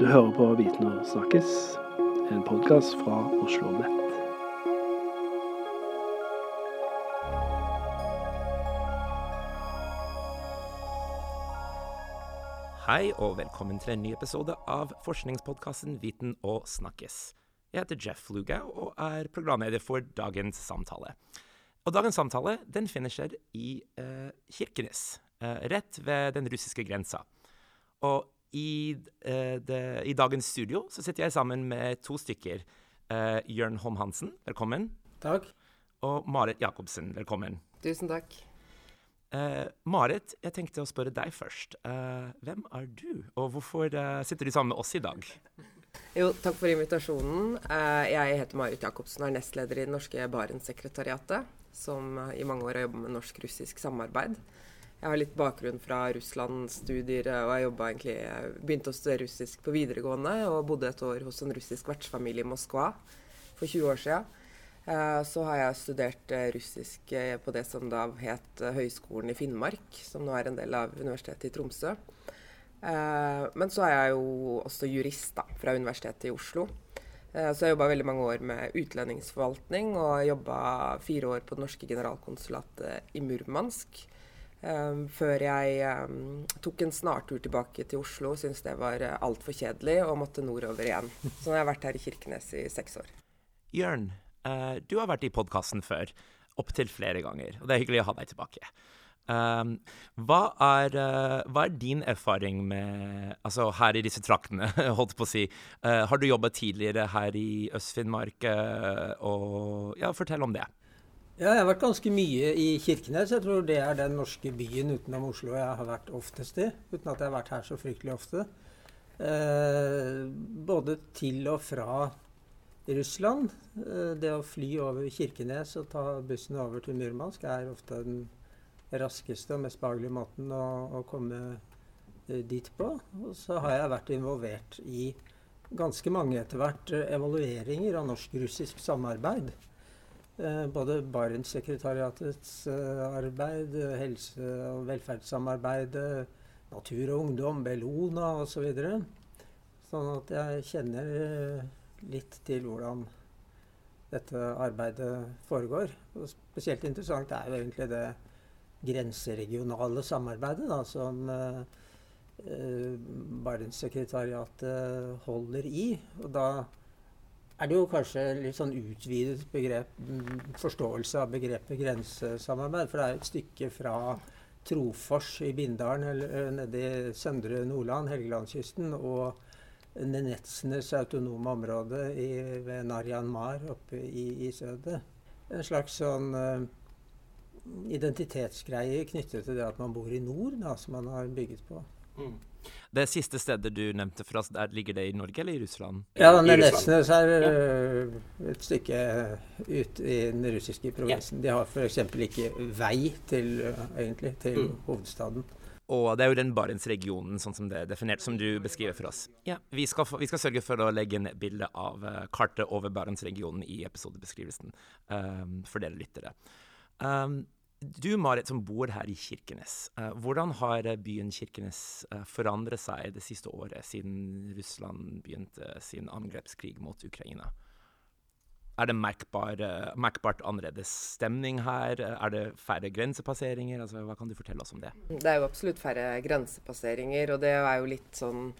Du hører på Viten og snakkes, en podkast fra Oslo Nett. Hei og velkommen til en ny episode av forskningspodkasten Viten og snakkes. Jeg heter Jeff Lugau og er programleder for dagens samtale. Og dagens samtale den finner seg i eh, Kirkenes, eh, rett ved den russiske grensa. Og i, uh, det, i, dagens studio så sitter jeg sammen med to stykker. Uh, Jørn Holm Hansen, velkommen. Takk. Og Marit Jacobsen, velkommen. Tusen takk. Uh, Marit, jeg tenkte å spørre deg først. Uh, hvem er du, og hvorfor uh, sitter du sammen med oss i dag? Jo, takk for invitasjonen. jeg heter Marit Jacobsen og er nestleder i det norske Barentssekretariatet, som i mange år har jobba med norsk-russisk samarbeid. Jeg har litt bakgrunn fra Russland-studier, og jeg egentlig, begynte å studere russisk på videregående og bodde et år hos en russisk vertsfamilie i Moskva for 20 år siden. Eh, så har jeg studert eh, russisk eh, på det som da het Høgskolen i Finnmark, som nå er en del av Universitetet i Tromsø. Men så er jeg jo også jurist da, fra Universitetet i Oslo. Så jeg jobba veldig mange år med utlendingsforvaltning, og jobba fire år på det norske generalkonsulatet i Murmansk. Før jeg tok en snartur tilbake til Oslo, syntes det var altfor kjedelig og måtte nordover igjen. Så nå har jeg vært her i Kirkenes i seks år. Jørn, Uh, du har vært i podkasten før, opptil flere ganger, og det er hyggelig å ha deg tilbake. Um, hva, er, uh, hva, er, din erfaring med Altså her i disse traktene, holdt på å si. Uh, har du jobba tidligere her i Øst-Finnmark? og ja, fortell om det. Ja, jeg har vært ganske mye i Kirkenes. Jeg tror det er den norske byen utenom Oslo jeg har vært oftest i. Uten at jeg har vært her så fryktelig ofte. både til og fra Russland. Eh, det å fly over Kirkenes og ta bussen over til Murmansk er ofte den raskeste og mest behagelige måten å, å komme eh, dit på. Og så har jeg vært involvert i ganske mange etter hvert eh, evalueringer av norsk-russisk samarbeid. Både Barentssekretariatets arbeid, helse- og velferdssamarbeidet, Natur og Ungdom, Bellona osv. Så videre. sånn at jeg kjenner litt til hvordan dette arbeidet foregår. Og spesielt interessant er jo egentlig det grenseregionale samarbeidet da, som eh, eh, Barentssekretariatet holder i. Og da er det jo kanskje litt sånn utvidet begrep, forståelse av begrepet grensesamarbeid. For det er et stykke fra Trofors i Bindalen eller nede i søndre Nordland, Helgelandskysten, og Nenetsenes autonome område i, ved Narjan Mar oppe i, i sødet. En slags sånn uh, identitetsgreie knyttet til det at man bor i nord, da, som man har bygget på. Mm. Det siste stedet du nevnte for oss, der ligger det i Norge eller i Russland? Ja, Nenetsnes er ja. et stykke ut i den russiske provinsen. De har f.eks. ikke vei til, uh, egentlig, til mm. hovedstaden. Og det er jo den Barentsregionen, sånn som det er definert, som du beskriver for oss. Ja, Vi skal, vi skal sørge for å legge inn bilde av uh, kartet over Barentsregionen i episodebeskrivelsen um, for dere lyttere. Um, du Marit, som bor her i Kirkenes. Uh, hvordan har byen Kirkenes uh, forandret seg det siste året, siden Russland begynte sin angrepskrig mot Ukraina? Er det merkbar, merkbart annerledes stemning her? Er det færre grensepasseringer? Altså, hva kan du fortelle oss om det? Det er jo absolutt færre grensepasseringer, og det er jo litt sånn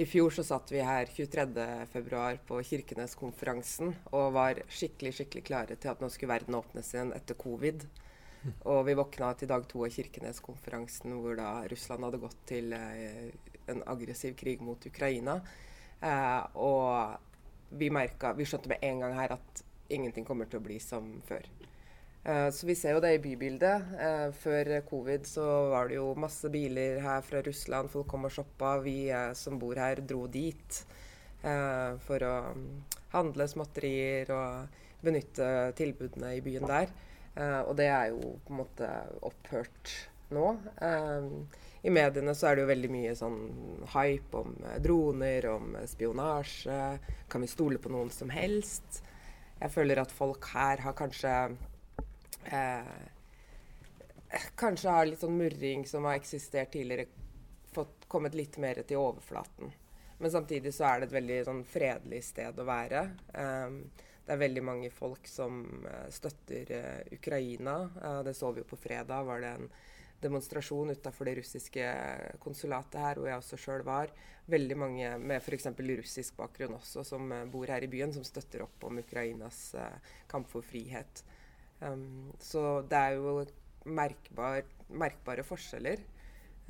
i fjor så satt vi her 23.2 på Kirkeneskonferansen og var skikkelig skikkelig klare til at nå skulle verden åpnes igjen etter covid. Og vi våkna til dag to av Kirkeneskonferansen hvor da Russland hadde gått til eh, en aggressiv krig mot Ukraina. Eh, og vi merket, Vi skjønte med en gang her at ingenting kommer til å bli som før. Eh, så vi ser jo det i bybildet. Eh, før covid så var det jo masse biler her fra Russland. Folk kom og shoppa. Vi uh, som bor her, dro dit for å um, handle småtterier og benytte tilbudene i byen der. Og det er jo på en måte opphørt nå. I mediene så er det jo veldig mye sånn hype om eh, droner, om spionasje. Kan vi stole på noen som helst? Jeg føler at folk her har kanskje uh, Kanskje har litt sånn murring som har eksistert tidligere, fått kommet litt mer til overflaten. Men samtidig så er det et veldig sånn, fredelig sted å være. Um, det er veldig mange folk som uh, støtter uh, Ukraina. Uh, det så vi jo på fredag. var det en demonstrasjon utafor det russiske konsulatet her, hvor jeg også sjøl var. Veldig mange med f.eks. russisk bakgrunn også, som bor her i byen, som støtter opp om Ukrainas kamp for frihet. Um, så det er jo merkbar, merkbare forskjeller.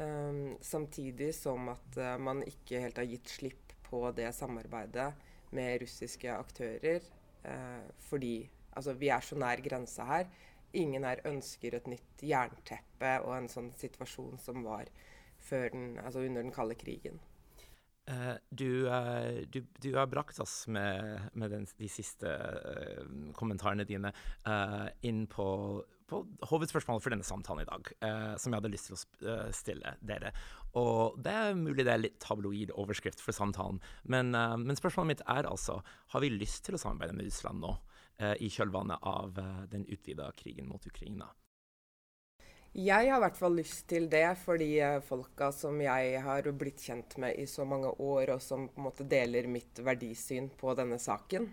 Um, samtidig som at man ikke helt har gitt slipp på det samarbeidet med russiske aktører. Uh, fordi altså, vi er så nær grensa her. Ingen her ønsker et nytt jernteppe og en sånn situasjon som var den, altså under den kalde krigen. Uh, du, uh, du, du, har brakt oss med, med den, de siste uh, kommentarene dine inn på på hovedspørsmålet for denne samtalen i dag, eh, som jeg hadde lyst til å eh, stille dere. Og det er mulig det er litt tabloid overskrift for samtalen, men, eh, men, spørsmålet mitt er altså har vi lyst til å samarbeide med Russland nå, eh, i kjølvannet av eh, den utvida krigen mot Ukraina? Jeg har i hvert fall lyst til det, fordi eh, folka som jeg har blitt kjent med i så mange år, og som på en måte deler mitt verdisyn på denne saken.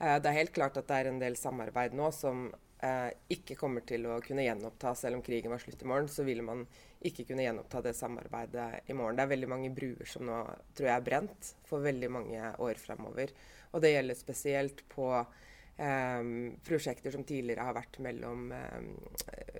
Det er helt klart at det er en del samarbeid nå som eh, ikke kommer til å kunne gjenoppta selv om krigen var slutt i morgen, så ville man ikke kunne gjenoppta det samarbeidet i morgen. Det er veldig mange bruer som nå tror jeg er brent for veldig mange år fremover. Og det gjelder spesielt på eh, prosjekter som tidligere har vært mellom eh,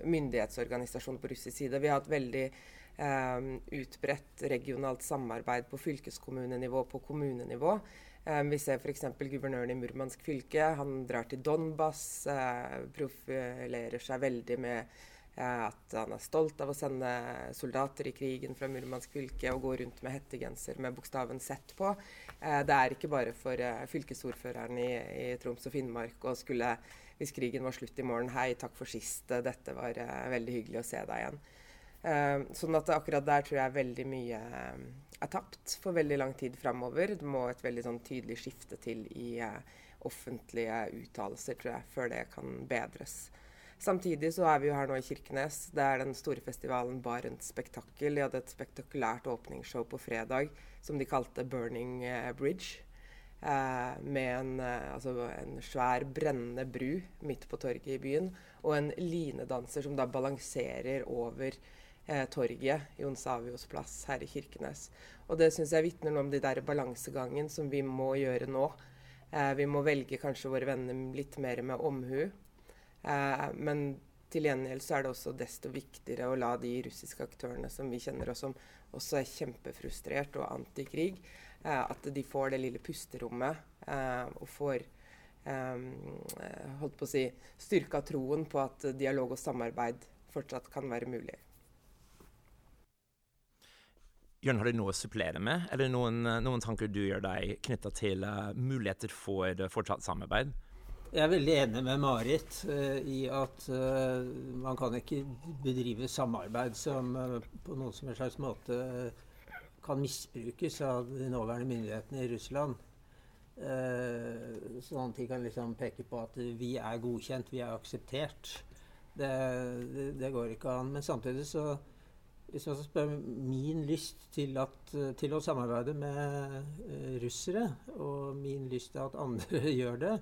myndighetsorganisasjoner på russisk side. Vi har hatt veldig eh, utbredt regionalt samarbeid på fylkeskommunenivå, på kommunenivå. Um, vi ser f.eks. guvernøren i Murmansk fylke. Han drar til Donbas, uh, profilerer seg veldig med uh, at han er stolt av å sende soldater i krigen fra Murmansk fylke og gå rundt med hettegenser med bokstaven Z på. Det er ikke bare for fylkesordføreren i, i, Troms og Finnmark å skulle, hvis krigen var slutt i morgen, hei, takk for sist, dette var veldig hyggelig å se deg igjen. Sånn at akkurat der tror jeg veldig mye er tapt for veldig lang tid framover. Det må et veldig sånn tydelig skifte til i uh, offentlige uttalelser, tror jeg, før det kan bedres. Samtidig så er vi jo her nå i Kirkenes. Det er den store festivalen Barents Spektakkel. De hadde et spektakulært åpningsshow på fredag som de kalte Burning uh, Bridge. Uh, med en, altså en, svær brennende bru midt på torget i byen, og en linedanser som da balanserer over eh, torget, Jon Savios plass her i Kirkenes. Og det syns jeg vitner noe om de der balansegangen som vi må gjøre nå. Eh, vi må velge kanskje våre venner litt mer med omhu. Eh, men til gjengjeld så er det også desto viktigere å la de russiske aktørene som vi kjenner, og som også er kjempefrustrert og antikrig, eh, at de får det lille pusterommet eh, og får Um, holdt på å si, styrka troen på at dialog og samarbeid fortsatt kan være mulig. Jørn, har du noe å supplere med, eller noen, noen tanker du gjør deg knytta til uh, muligheter for uh, fortsatt samarbeid? Jeg er veldig enig med Marit uh, i at man kan ikke bedrive samarbeid som på noen som helst slags måte kan misbrukes av de nåværende myndighetene i Russland. sånn at de kan liksom peke på at vi er godkjent, vi er akseptert. Det, det, det går ikke an. Men samtidig så hvis man spørre min lyst til, at, til, å samarbeide med uh, russere, og min lyst til at andre gjør det,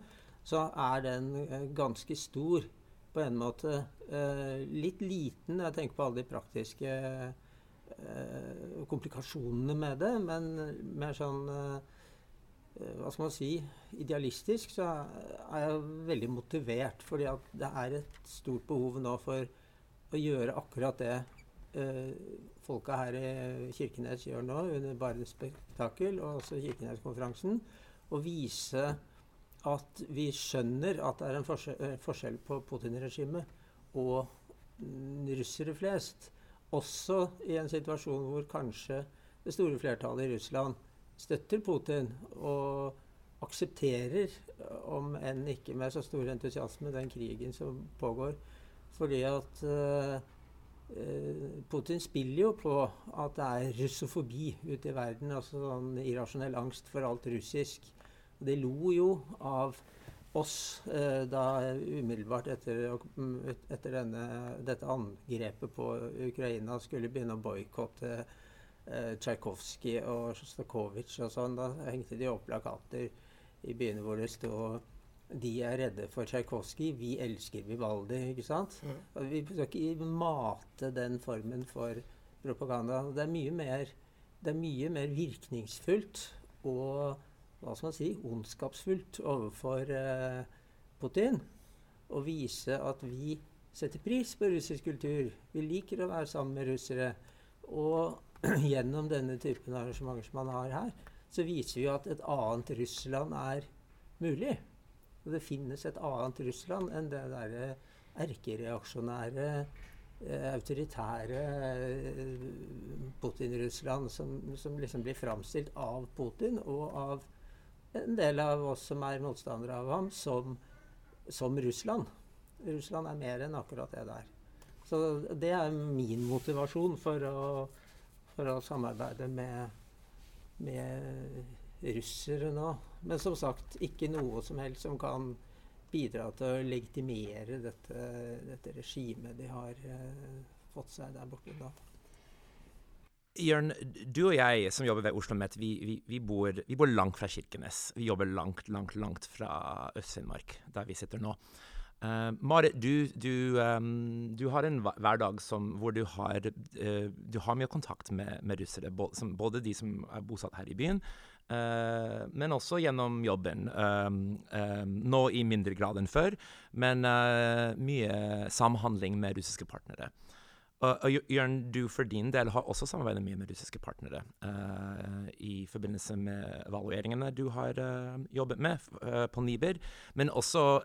så er den uh, ganske stor på en måte. Uh, litt liten når jeg tenker på alle de praktiske komplikasjonene med det, men mer sånn hva skal man si idealistisk så er jeg veldig motivert. Fordi at det er et stort behov nå for å gjøre akkurat det eh, folka her i Kirkenes gjør nå under Barents spektakel, og også Kirkeneskonferansen, å vise at vi skjønner at det er en eh, forskjell på Putin-regimet og russere flest. Også i en situasjon hvor kanskje det store flertallet i Russland støtter Putin og aksepterer, om enn ikke med så stor entusiasme, den krigen som pågår. Fordi at Eh, Putin spiller jo på at det er russofobi ute i verden. Altså sånn irrasjonell angst for alt russisk. De lo jo av oss eh, da umiddelbart etter, etter denne, dette angrepet på Ukraina skulle begynne å boikotte eh, Tsjajkovskij og Sjostakovitsj og sånn. Da hengte de opp plakater i byene hvor det stod de er redde for Tsjajkovskij, vi elsker Vivaldi. ikke sant? Mm. Vi skal ikke mate den formen for propaganda. Det er mye mer, det er mye mer virkningsfullt og hva skal man si, ondskapsfullt overfor eh, Putin å vise at vi setter pris på russisk kultur. Vi liker å være sammen med russere. Og gjennom denne typen arrangementer som man har her, så viser vi at et annet Russland er mulig. Og det finnes et annet Russland enn det derre erkereaksjonære, eh, autoritære eh, Putin-Russland som, som, liksom blir framstilt av Putin og av en del av oss som er motstandere av ham, som, som Russland. Russland er mer enn akkurat det der. Så det er min motivasjon for å, for å samarbeide med, med russere nå. Men som sagt, ikke noe som helst som kan bidra til å legitimere dette, dette regimet de har uh, fått seg der borte nå. Jørn, du og jeg som jobber ved Oslo Met, vi, vi, vi, bor, vi, bor, langt fra Kirkenes. Vi jobber langt, langt, langt fra Øst-Finnmark, der vi sitter nå. Uh, Marit, du, du, um, du, har en hverdag som, hvor du har, uh, du har mye kontakt med, med russere. Både, både de som er bosatt her i byen, Uh, men også gjennom jobben. Um, um, nå i mindre grad enn før, men uh, mye samhandling med russiske partnere. Og, og Jørn, du for din del har også samarbeidet mye med russiske partnere i forbindelse med evalueringene du har jobbet med på Niber, men også,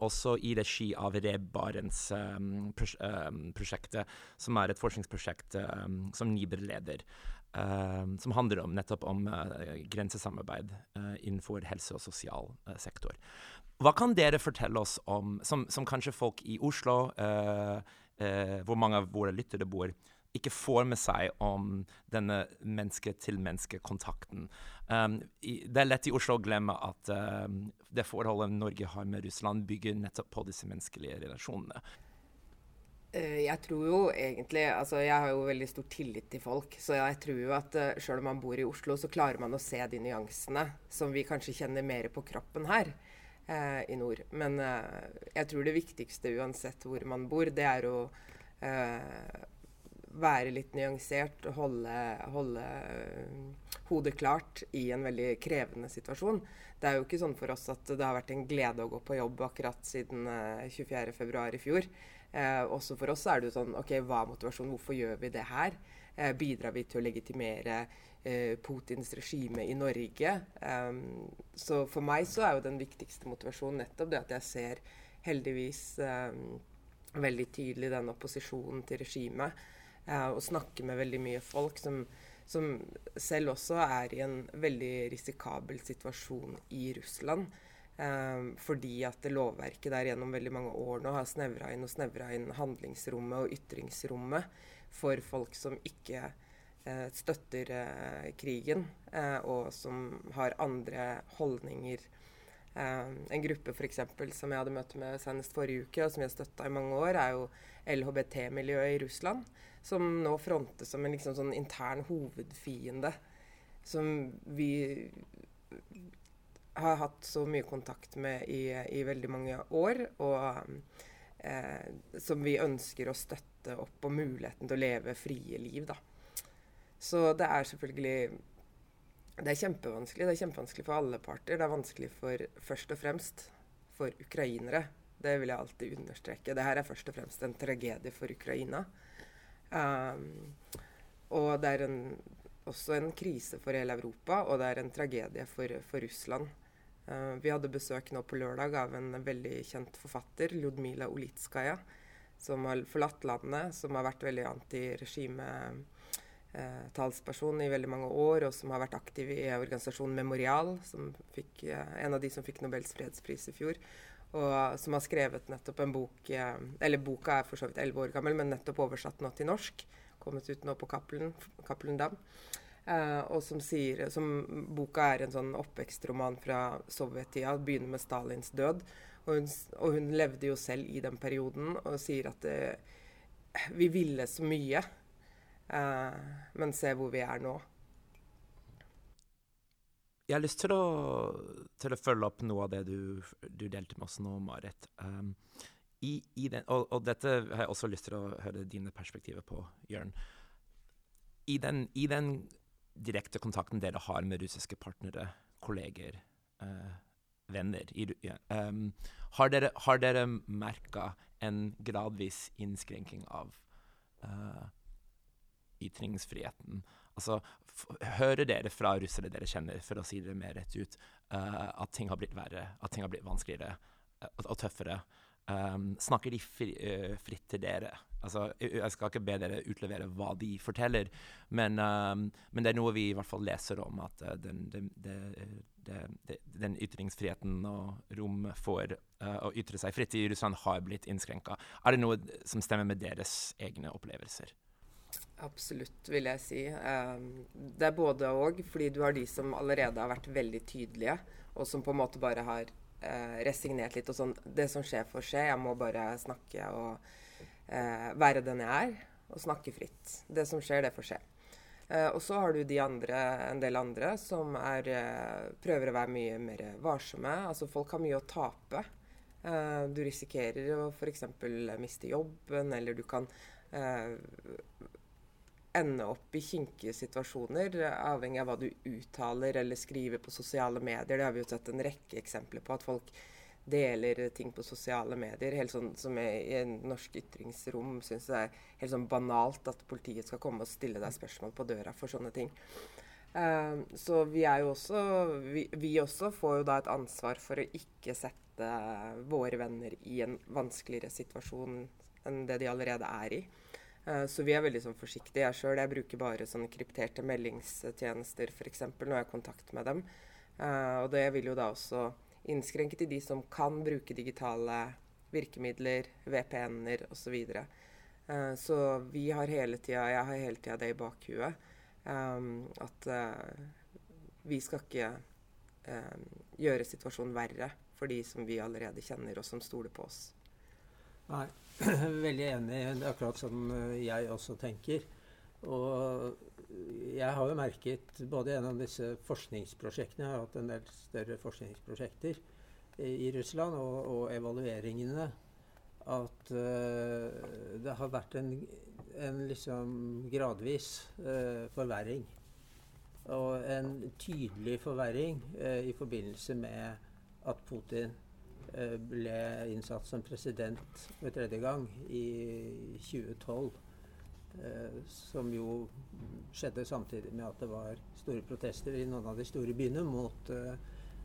også, i regi av Reb Barents-prosjektet, som er et forskningsprosjekt som Niber leder. Uh, som handler om, nettopp om uh, grensesamarbeid uh, innenfor helse- og sosial sektor. Hva kan dere fortelle oss om, som, som kanskje folk i Oslo, hvor mange av våre lyttere bor, ikke får med seg om denne menneske-til-menneske-kontakten. Um, det er lett i Oslo å glemme at det forholdet Norge har med Russland, bygger nettopp på disse menneskelige relasjonene. Eh, jeg tror jo egentlig Altså, jeg har jo veldig stor tillit til folk. Så jeg tror jo at eh, sjøl om man bor i Oslo, så klarer man å se de nyansene som vi kanskje kjenner mer på kroppen her uh, i nord. Men uh, jeg tror det viktigste uansett hvor man bor, det er å være litt nyansert holde, holde hodet klart i en veldig krevende situasjon. Det er jo ikke sånn for oss at det har vært en glede å gå på jobb akkurat siden 24.2 i fjor. Eh, også for oss er det jo sånn OK, hva er motivasjonen? Hvorfor gjør vi det her? Eh, bidrar vi til å legitimere eh, Putins regime i Norge? Um, så for meg så er jo den viktigste motivasjonen nettopp det at jeg ser heldigvis um, veldig tydelig den opposisjonen til regimet. Uh, og snakker med veldig mye folk som, som selv også er i en veldig risikabel situasjon i Russland. Um, fordi at lovverket der gjennom veldig mange år nå har snevra inn og snevra inn handlingsrommet og ytringsrommet for folk som ikke uh, støtter uh, krigen, uh, og som har andre holdninger. Um, en gruppe for eksempel, som jeg hadde møte med senest forrige uke, og som jeg støtta i mange år, er jo LHBT-miljøet i Russland. Som nå frontes som en liksom sånn intern hovedfiende. Som vi har hatt så mye kontakt med i, i veldig mange år, og eh, som vi ønsker å støtte opp om muligheten til å leve frie liv. Da. Så det er selvfølgelig Det er kjempevanskelig. Det er kjempevanskelig for alle parter. Det er vanskelig for først og fremst for ukrainere. Det vil jeg alltid understreke. Det her er først og fremst en tragedie for Ukraina. Um, og det er en, også en krise for hele Europa, og det er en tragedie for, for Russland. Uh, vi hadde besøk nå på lørdag av en veldig kjent forfatter, Ljudmila Olitskaja, som har forlatt landet, som har vært veldig antiregimetalsperson uh, i veldig mange år, og som har vært aktiv i organisasjonen Memorial, som fikk, uh, en av de som fikk Nobels fredspris i fjor. Og som har skrevet nettopp en bok Eller boka er for så vidt elleve år gammel, men nettopp oversatt nå til norsk. Kommet ut nå på Cappelen Dam. Uh, og som sier som Boka er en sånn oppvekstroman fra sovjettida. Begynner med Stalins død. Og hun, og hun, levde jo selv i den perioden og sier at uh, vi ville så mye. uh, men se hvor vi er nå. Jeg har lyst til å, til å følge opp noe av det du, du delte med oss nå, Marit. Um, i, i den, og, og, dette har jeg også lyst til å høre dine perspektiver på, Jørn. I den, I den, direkte kontakten dere har med russiske partnere, kolleger, eh, venner i, ja, um, Har dere, har dere merka en gradvis innskrenking av uh, ytringsfriheten? Altså, hører dere fra russere dere kjenner, for å si det mer rett ut, uh, at ting har blitt verre, at ting har blitt vanskeligere uh, og tøffere? Um, snakker de fri, fritt til dere? Altså, jeg skal ikke be dere utlevere hva de forteller, men, um, men det er noe vi i hvert fall leser om, at den, den, den, den, ytringsfriheten og rom for å ytre seg fritt i Russland har blitt innskrenka. Er det noe som stemmer med deres egne opplevelser? Absolutt, vil jeg si. Um, det er både og, fordi du har de som allerede har vært veldig tydelige, og som på en måte bare har uh, resignert litt. og sånn, Det som skjer, får skje. Jeg må bare snakke og uh, være den jeg er, og snakke fritt. Det som skjer, det får skje. Eh, og så har du de andre, en del andre som er, prøver å være mye mer varsomme. Altså Folk har mye å tape. du risikerer å f.eks. miste jobben, eller du kan ende opp i kinkige situasjoner, avhengig av hva du uttaler eller skriver på sosiale medier. Det har vi jo sett en rekke eksempler på, at folk deler ting på sosiale medier. Helt sånn som er I en norsk ytringsrom syns det er helt sånn banalt at politiet skal komme og stille deg spørsmål på døra for sånne ting. Uh, så vi er jo også vi, vi, også får jo da et ansvar for å ikke sette våre venner i en vanskeligere situasjon enn det de allerede er i. Uh, så vi er veldig sånn, forsiktige. Jeg sjøl bruker bare sånne krypterte meldingstjenester f.eks. når jeg har kontakt med dem. Uh, og det vil jo da også innskrenke i de som kan bruke digitale virkemidler, VPN-er osv. Så, uh, så vi har hele tida, jeg har hele tida det i bakhuet. Um, at vi skal ikke um, gjøre situasjonen verre for de som vi allerede kjenner, og som stoler på oss. Nei, veldig enig. Det er akkurat eh, jeg også tenker. Og jeg har jo merket både gjennom disse forskningsprosjektene Jeg har hatt en del større forskningsprosjekter i Russland, og, og evalueringene, at uh, det har vært en, en liksom gradvis uh, forverring. Og en tydelig forverring uh, i forbindelse med at Putin ble innsatt som president for tredje gang i 2012. Eh, som jo skjedde samtidig med at det var store protester i noen av de store byene mot eh,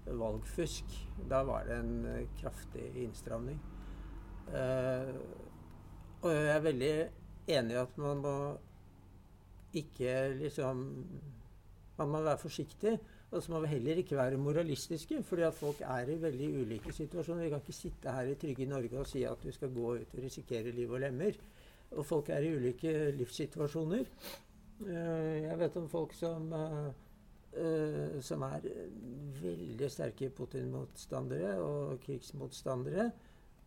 valgfusk. Da var det en kraftig innstramning. og jeg er veldig enig i at man må ikke liksom Man må være forsiktig. Og så må vi heller ikke være moralistiske, fordi at folk er i veldig ulike situasjoner. Vi kan ikke sitte her i trygge Norge og si at vi skal gå ut og risikere liv og lemmer. Og folk er i ulike livssituasjoner. Eh, jeg vet om folk som, eh, eh, som er veldig sterke Putin-motstandere og krigsmotstandere,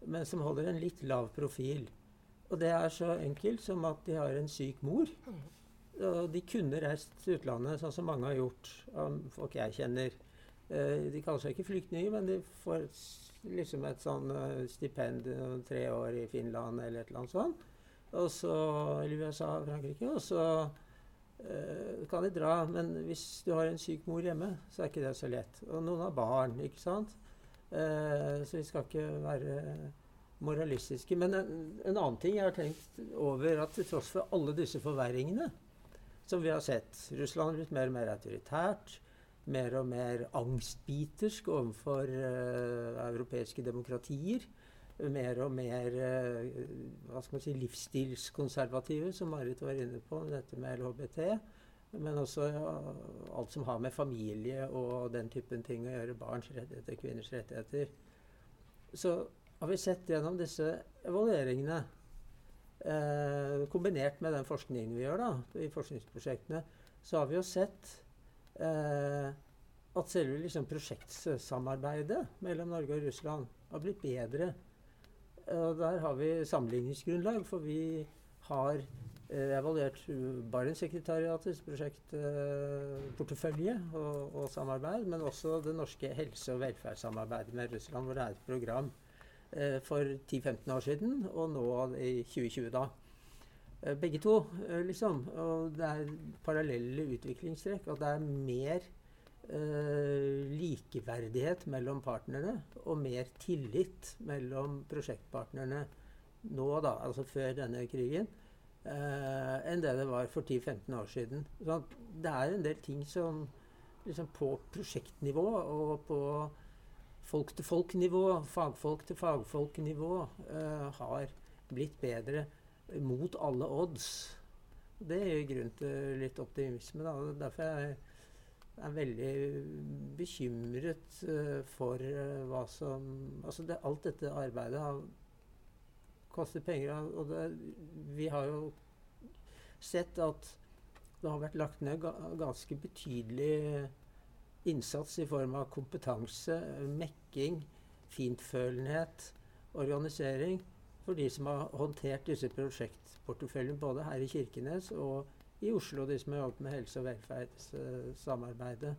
men som holder en litt lav profil. Og det er så enkelt som at de har en syk mor. Og de kunne reist til utlandet, sånn som mange har gjort av folk jeg kjenner. De kaller seg ikke flyktninger, men de får liksom et sånn stipend tre år i Finland eller et eller annet sånt. Og så, eller USA og Frankrike. Og så uh, kan de dra. Men hvis du har en syk mor hjemme, så er ikke det så lett. Og noen har barn, ikke sant. Uh, så vi skal ikke være moralistiske. Men en, en, annen ting jeg har tenkt over, at til tross for alle disse forverringene, som vi har sett. Russland har blitt mer og mer autoritært. Mer og mer angstbitersk overfor uh, europeiske demokratier. Mer og mer uh, hva skal man si, livsstilskonservative, som Marit var inne på, dette med LHBT. Men også alt som har med familie og den typen ting å gjøre. Barns rettigheter, kvinners rettigheter. Så har vi sett gjennom disse evalueringene Eh, kombinert med den forskningen vi gjør da, i forskningsprosjektene, så har vi jo sett eh, at selve liksom, prosjektsamarbeidet mellom Norge og Russland har blitt bedre. Og der har vi sammenligningsgrunnlag, for vi har eh, evaluert Barentssekretariatets prosjektportefølje og, og, samarbeid, men også det norske helse- og velferdssamarbeidet med Russland, hvor det er et program eh, for 10-15 år siden, og nå i 2020. da. Eh, begge to, eh, liksom. Og det er parallelle utviklingstrekk. Og det er mer eh, likeverdighet mellom partnerne og mer tillit mellom prosjektpartnerne nå, da, altså før denne krigen, eh, enn det det var for 10-15 år siden. Så det er en del ting som liksom på prosjektnivå og på folk-til-folk-nivå, fagfolk-til-fagfolk-nivå, eh, har blitt bedre mot alle odds. Det gir grunn til litt optimisme. Da. Derfor er jeg er veldig bekymret uh, for uh, hva som Altså det, alt dette arbeidet har kostet penger. Og det, vi har jo sett at det har vært lagt ned ganske betydelig innsats i form av kompetanse, mekking, fintfølenhet, organisering for de som har håndtert disse prosjektporteføljene både her i Kirkenes og i Oslo, de som har jobbet med helse- og velferdssamarbeidet.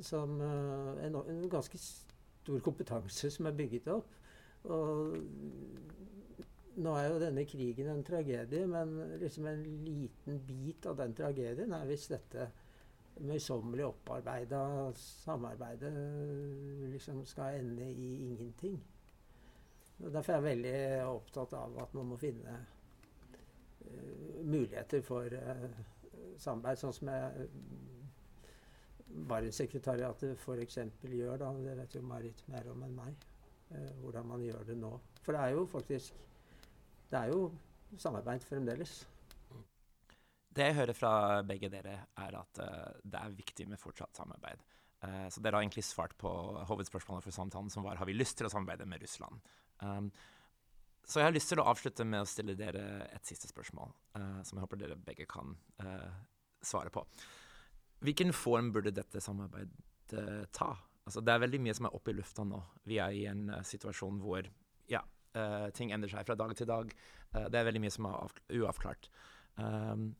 Som uh, en, en, ganske stor kompetanse som er bygget opp. Og nå er jo denne krigen en tragedie, men liksom en liten bit av den tragedien er hvis dette møysommelig opparbeida samarbeidet liksom skal ende i ingenting. Og derfor er jeg veldig opptatt av at man må finne uh, muligheter for uh, samarbeid, sånn som jeg Barentssekretariatet f.eks. gjør. da, Det vet jo Marit mer om enn meg. Eh, hvordan man gjør det nå. For det er jo faktisk Det er jo samarbeid fremdeles. Det jeg hører fra begge dere, er at uh, det er viktig med fortsatt samarbeid. Uh, så dere har egentlig svart på hovedspørsmålet for samtalen, som var har vi lyst til å samarbeide med Russland. Um, så jeg har lyst til å avslutte med å stille dere et siste spørsmål, uh, som jeg håper dere begge kan uh, svare på. Hvilken form burde dette samarbeidet uh, ta? Altså, det er veldig mye som er oppe i lufta nå. Vi er i en situasjon hvor ja, ting endrer seg fra dag til dag. det er veldig mye som er uavklart. Um,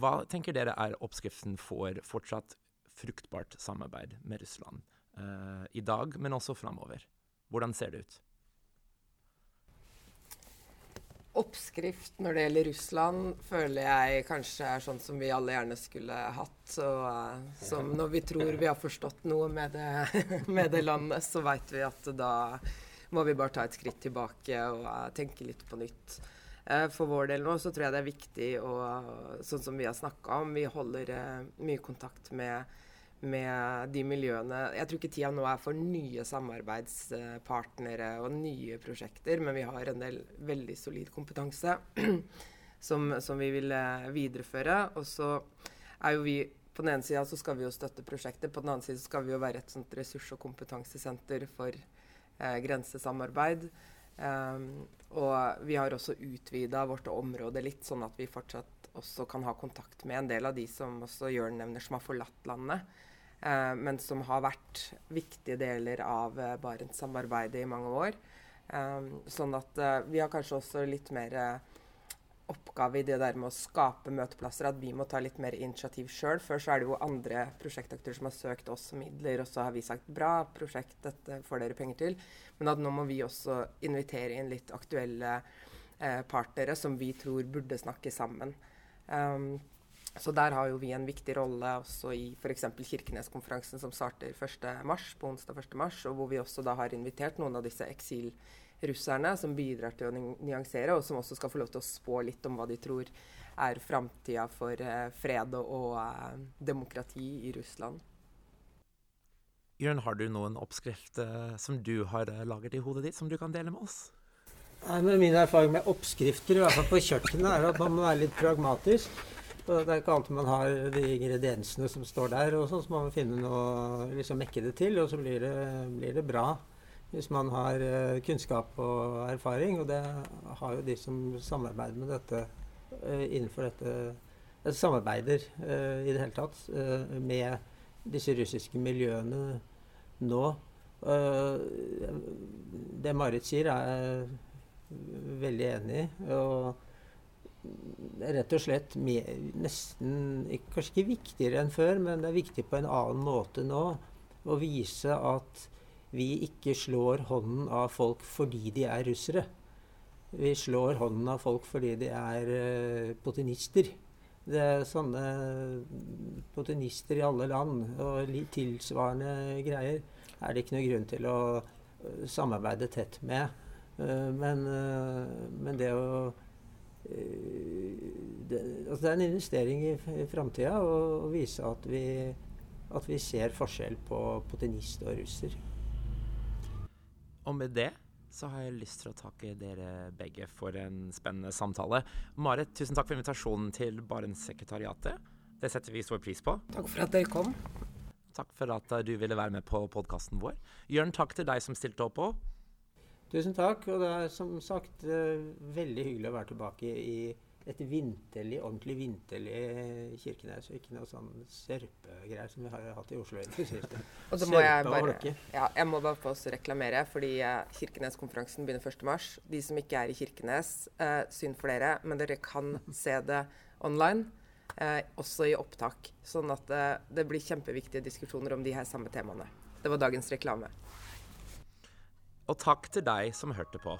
hva tenker dere er oppskriften for fortsatt fruktbart samarbeid med Russland i dag, men også framover? Hvordan ser det ut? Oppskrift når det gjelder Russland, føler jeg kanskje er sånn som vi alle gjerne skulle hatt. Og, uh, som når vi tror vi har forstått noe med det, med det landet, så veit vi at da må vi bare ta et skritt tilbake og uh, tenke litt på nytt. Uh, for vår del nå så tror jeg det er viktig, og sånn som vi har snakka om, vi holder mye kontakt med med de miljøene. Jeg tror ikke tida nå er for nye samarbeidspartnere og nye prosjekter, men vi har en del veldig solid kompetanse som, som, vi vil eh, videreføre. Og så er jo vi på den ene sida så skal vi jo støtte prosjektet, på den andre side skal vi jo være et sånt ressurs- og kompetansesenter for eh, grensesamarbeid. Um, og vi har også utvida vårt område litt, sånn at vi fortsatt også kan ha kontakt med en del av de som også Jørn nevner, som har forlatt landet. Eh, men som har vært viktige deler av eh, Barentssamarbeidet i mange år. Eh, sånn at eh, vi har kanskje også litt mer eh, oppgave i det der med å skape møteplasser, at vi må ta litt mer initiativ sjøl. Før så er det jo andre prosjektaktører som har søkt oss midler, og så har vi sagt bra prosjekt, dette får dere penger til. Men at nå må vi også invitere inn litt aktuelle eh, partnere som vi tror burde snakke sammen. Um, så der har jo vi en viktig rolle også i f.eks. Kirkeneskonferansen som starter 1. Mars, på onsdag 1. mars, og hvor vi også da har invitert noen av disse eksilrusserne som bidrar til å nyansere, og som også skal få lov til å spå litt om hva de tror er framtida for eh, fred og, og eh, demokrati i Russland. Jørn, har du noen oppskrift eh, som du har laget i hodet ditt, som du kan dele med oss? Nei, men Min erfaring med oppskrifter, i hvert fall på kjøkkenet, er at man må være litt pragmatisk. Og det er ikke alltid man har de ingrediensene som står der, og så må man finne noe liksom mekke det til, og så blir det, blir det bra. Hvis man har uh, kunnskap og erfaring, og det har jo de som samarbeider med dette uh, innenfor dette uh, Samarbeider i det hele tatt med disse russiske miljøene nå. det Marit sier, er jeg veldig enig i. rett og slett nesten Kanskje ikke viktigere enn før, men det er viktig på en annen måte nå å vise at vi ikke slår hånden av folk fordi de er russere. Vi slår hånden av folk fordi de er uh, potinister. Det er sånne potinister i alle land og tilsvarende greier er det ikke noe grunn til å uh, samarbeide tett med. Uh, men, men det å det, altså det, er en investering i, i framtida å vise at vi, at vi, ser forskjell på putinist og russer. Og med det så har jeg lyst til å takke dere begge for en spennende samtale. Marit, tusen takk for invitasjonen til Barentssekretariatet. Det setter vi stor pris på. Takk for at dere kom. Takk for at du ville være med på podkasten vår. Jørn, takk til deg som stilte opp òg. Tusen takk. Og det er som sagt uh, veldig hyggelig å være tilbake i et vinterlig, ordentlig vinterlig Kirkenes. Og ikke noe sånn sørpegreier som vi har hatt i Oslo i det siste. og så må jeg bare, ja, jeg må bare få oss reklamere, fordi uh, Kirkeneskonferansen begynner 1.3. De som ikke er i Kirkenes, uh, synd for dere, men dere kan se det online. Eh, også i opptak. Sånn at det blir kjempeviktige diskusjoner om de her samme temaene. Det var dagens reklame. Og takk til deg som hørte på.